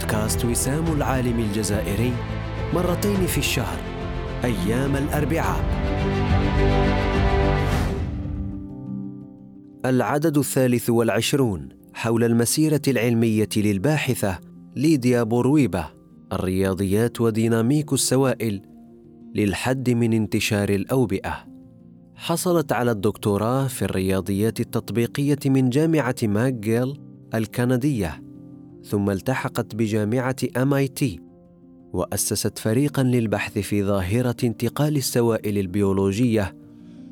بودكاست وسام العالم الجزائري مرتين في الشهر أيام الأربعاء. العدد الثالث والعشرون حول المسيرة العلمية للباحثة ليديا بورويبه الرياضيات وديناميك السوائل للحد من انتشار الأوبئة. حصلت على الدكتوراه في الرياضيات التطبيقية من جامعة ماكجيل الكندية. ثم التحقت بجامعة ام تي وأسست فريقا للبحث في ظاهرة انتقال السوائل البيولوجية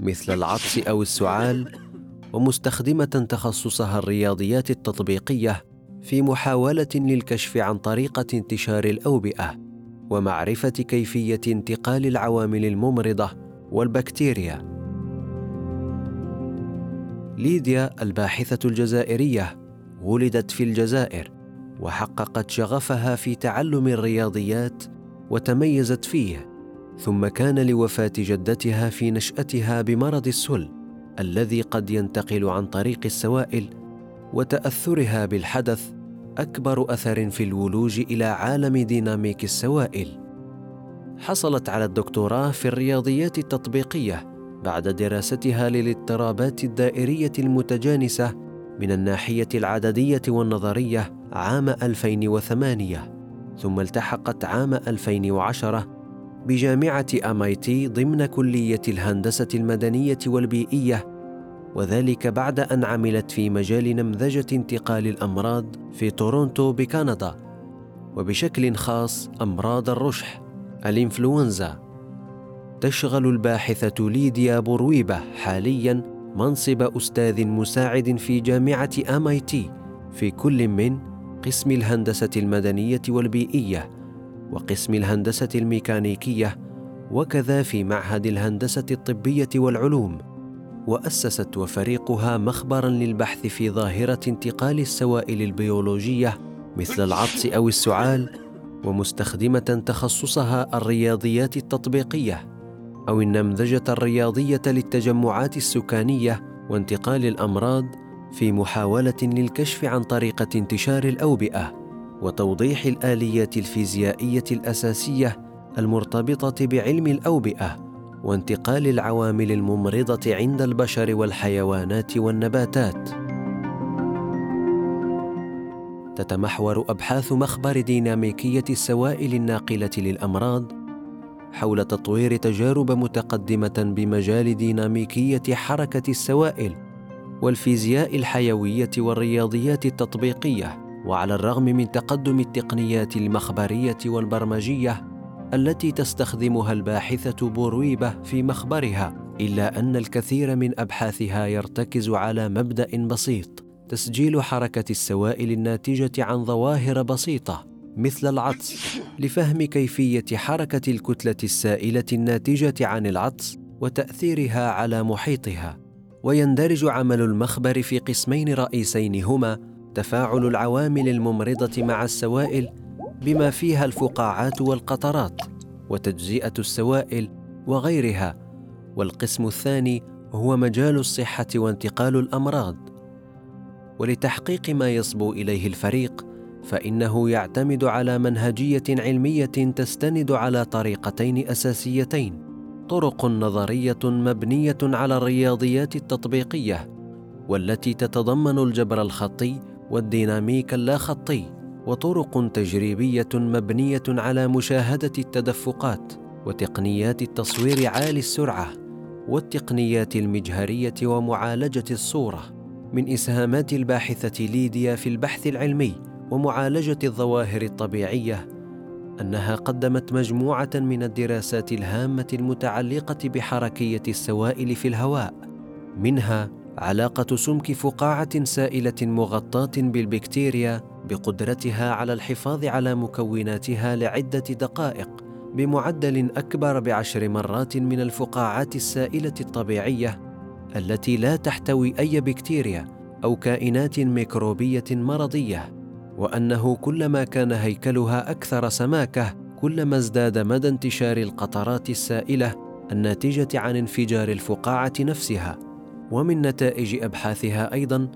مثل العطس أو السعال ومستخدمة تخصصها الرياضيات التطبيقية في محاولة للكشف عن طريقة انتشار الأوبئة ومعرفة كيفية انتقال العوامل الممرضة والبكتيريا. ليديا الباحثة الجزائرية ولدت في الجزائر وحققت شغفها في تعلم الرياضيات وتميزت فيه ثم كان لوفاة جدتها في نشأتها بمرض السل الذي قد ينتقل عن طريق السوائل وتأثرها بالحدث أكبر أثر في الولوج إلى عالم ديناميك السوائل. حصلت على الدكتوراه في الرياضيات التطبيقية بعد دراستها للاضطرابات الدائرية المتجانسة من الناحية العددية والنظرية عام 2008 ثم التحقت عام 2010 بجامعة أمايتي ضمن كلية الهندسة المدنية والبيئية وذلك بعد أن عملت في مجال نمذجة انتقال الأمراض في تورونتو بكندا وبشكل خاص أمراض الرشح الإنفلونزا. تشغل الباحثة ليديا برويبة حاليا منصب أستاذ مساعد في جامعة أمايتي في كل من قسم الهندسة المدنية والبيئية وقسم الهندسة الميكانيكية وكذا في معهد الهندسة الطبية والعلوم. وأسست وفريقها مخبرا للبحث في ظاهرة انتقال السوائل البيولوجية مثل العطس أو السعال ومستخدمة تخصصها الرياضيات التطبيقية أو النمذجة الرياضية للتجمعات السكانية وانتقال الأمراض في محاولة للكشف عن طريقة انتشار الأوبئة وتوضيح الآليات الفيزيائية الأساسية المرتبطة بعلم الأوبئة وانتقال العوامل الممرضة عند البشر والحيوانات والنباتات. تتمحور أبحاث مخبر ديناميكية السوائل الناقلة للأمراض حول تطوير تجارب متقدمة بمجال ديناميكية حركة السوائل والفيزياء الحيوية والرياضيات التطبيقية وعلى الرغم من تقدم التقنيات المخبرية والبرمجية التي تستخدمها الباحثة بورويبة في مخبرها إلا أن الكثير من أبحاثها يرتكز على مبدأ بسيط تسجيل حركة السوائل الناتجة عن ظواهر بسيطة مثل العطس لفهم كيفية حركة الكتلة السائلة الناتجة عن العطس وتأثيرها على محيطها. ويندرج عمل المخبر في قسمين رئيسين هما تفاعل العوامل الممرضة مع السوائل بما فيها الفقاعات والقطرات وتجزئة السوائل وغيرها والقسم الثاني هو مجال الصحة وانتقال الأمراض. ولتحقيق ما يصبو إليه الفريق فإنه يعتمد على منهجية علمية تستند على طريقتين أساسيتين طرق نظرية مبنية على الرياضيات التطبيقية والتي تتضمن الجبر الخطي والديناميك اللا خطي وطرق تجريبية مبنية على مشاهدة التدفقات وتقنيات التصوير عالي السرعة والتقنيات المجهرية ومعالجة الصورة من إسهامات الباحثة ليديا في البحث العلمي ومعالجة الظواهر الطبيعية أنها قدمت مجموعة من الدراسات الهامة المتعلقة بحركية السوائل في الهواء منها علاقة سمك فقاعة سائلة مغطاة بالبكتيريا بقدرتها على الحفاظ على مكوناتها لعدة دقائق بمعدل أكبر بعشر مرات من الفقاعات السائلة الطبيعية التي لا تحتوي أي بكتيريا أو كائنات ميكروبية مرضية. وأنه كلما كان هيكلها أكثر سماكة كلما ازداد مدى انتشار القطرات السائلة الناتجة عن انفجار الفقاعة نفسها. ومن نتائج أبحاثها أيضا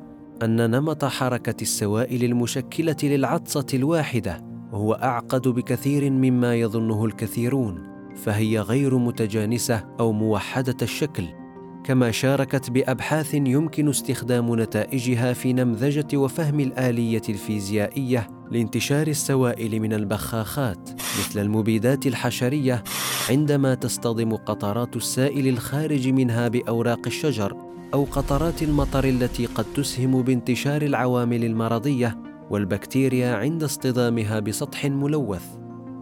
أن نمط حركة السوائل المشكلة للعطسة الواحدة هو أعقد بكثير مما يظنه الكثيرون فهي غير متجانسة أو موحدة الشكل. كما شاركت بأبحاث يمكن استخدام نتائجها في نمذجة وفهم الآلية الفيزيائية لانتشار السوائل من البخاخات مثل المبيدات الحشرية عندما تصطدم قطرات السائل الخارج منها بأوراق الشجر أو قطرات المطر التي قد تسهم بانتشار العوامل المرضية والبكتيريا عند اصطدامها بسطح ملوث.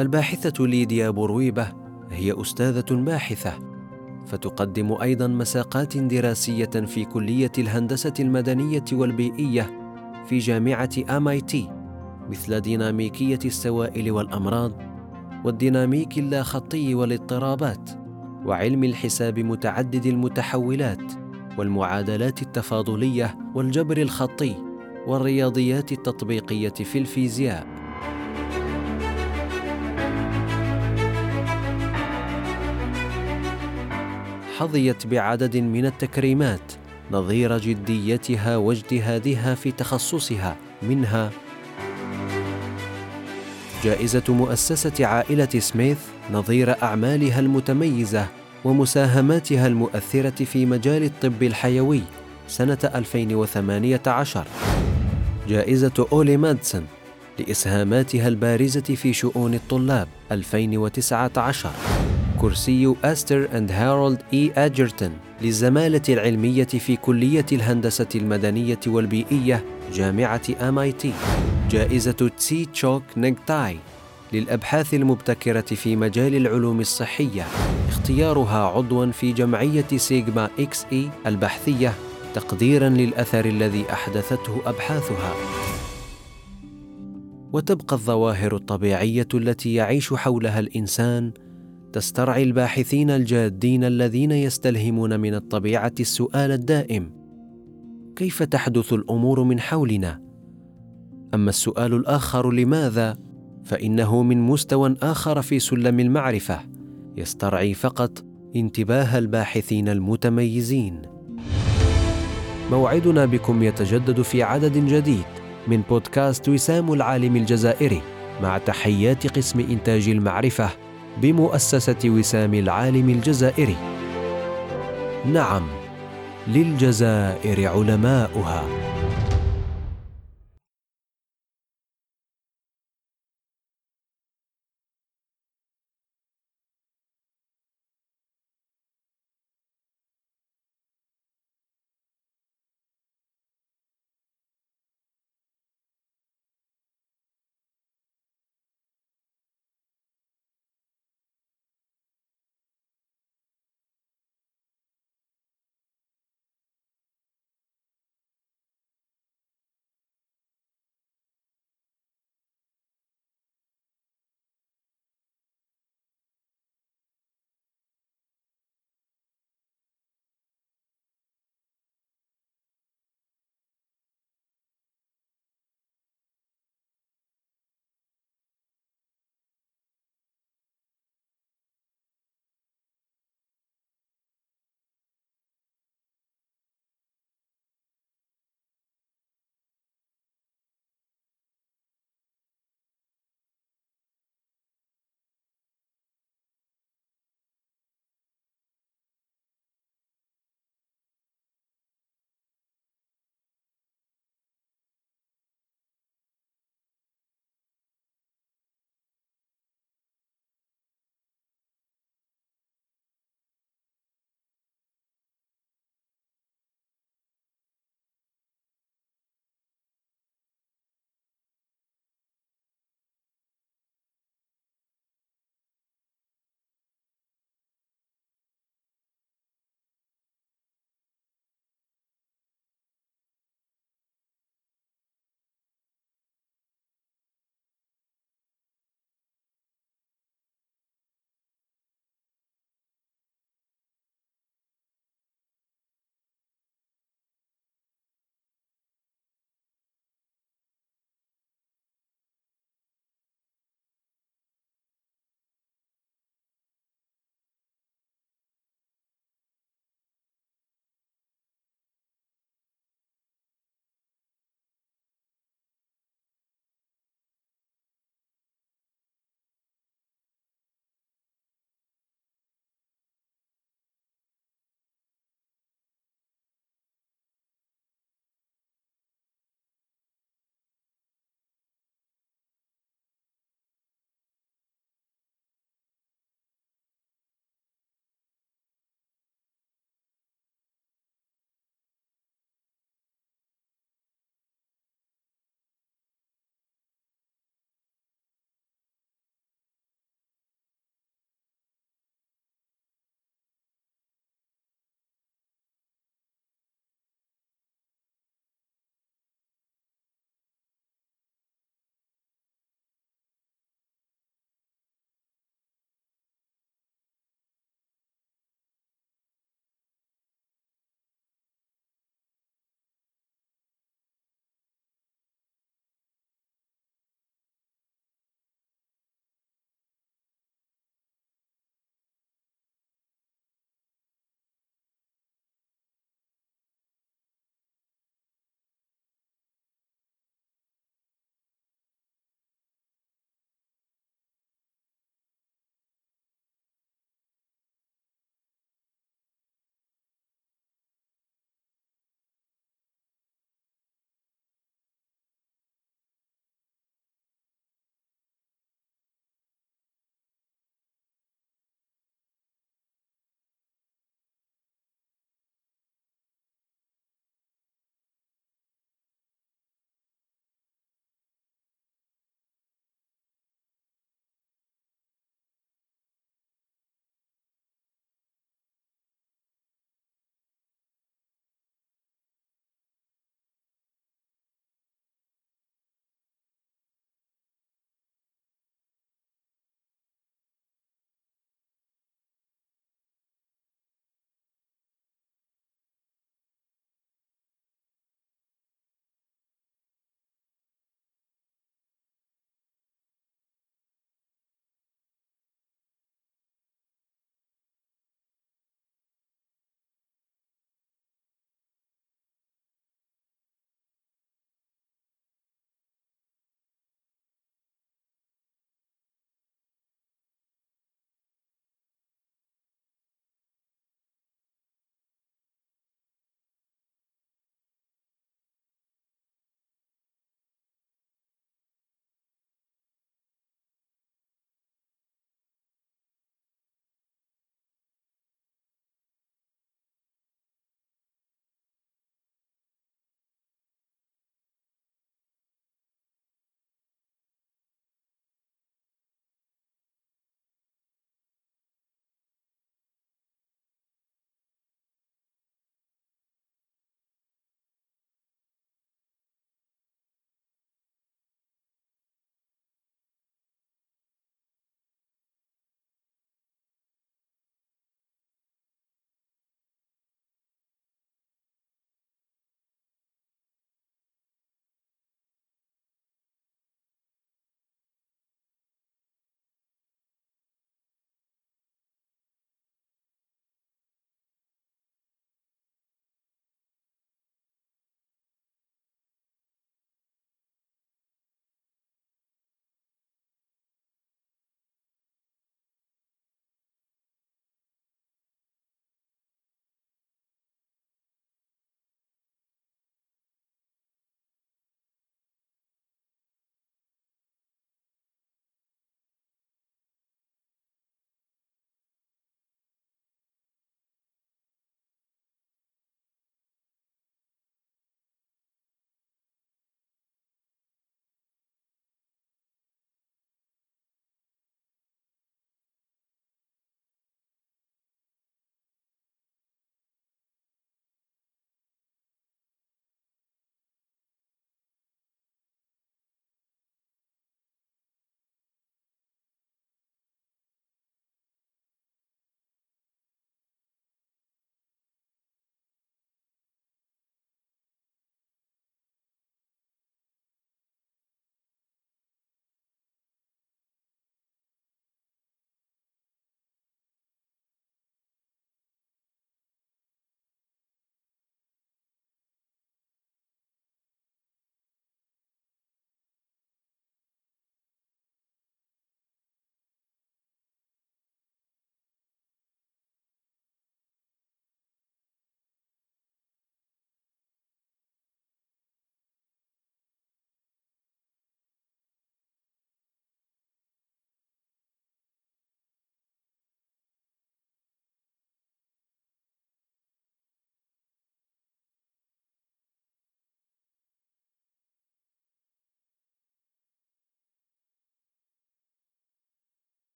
الباحثة ليديا برويبه هي أستاذة باحثة. فتقدم أيضا مساقات دراسية في كلية الهندسة المدنية والبيئية في جامعة امايتي مثل ديناميكية السوائل والأمراض والديناميك اللاخطي والاضطرابات وعلم الحساب متعدد المتحولات والمعادلات التفاضلية والجبر الخطي والرياضيات التطبيقية في الفيزياء. حظيت بعدد من التكريمات نظير جديتها واجتهادها في تخصصها منها جائزة مؤسسة عائلة سميث نظير أعمالها المتميزة ومساهماتها المؤثرة في مجال الطب الحيوي سنة 2018 جائزة أولي مادسون لإسهاماتها البارزة في شؤون الطلاب 2019 كرسي أستر أند هارولد إي أجرتون للزمالة العلمية في كلية الهندسة المدنية والبيئية جامعة MIT جائزة تسي تشوك نيغتاي للأبحاث المبتكرة في مجال العلوم الصحية. اختيارها عضوا في جمعية سيجما إكس إي البحثية تقديرا للأثر الذي أحدثته أبحاثها. وتبقى الظواهر الطبيعية التي يعيش حولها الإنسان تسترعي الباحثين الجادين الذين يستلهمون من الطبيعة السؤال الدائم. كيف تحدث الأمور من حولنا؟ أما السؤال الآخر لماذا؟ فإنه من مستوى آخر في سلم المعرفة يسترعي فقط انتباه الباحثين المتميزين. موعدنا بكم يتجدد في عدد جديد من بودكاست وسام العالم الجزائري مع تحيات قسم إنتاج المعرفة. بمؤسسة وسام العالم الجزائري. نعم للجزائر علماؤها.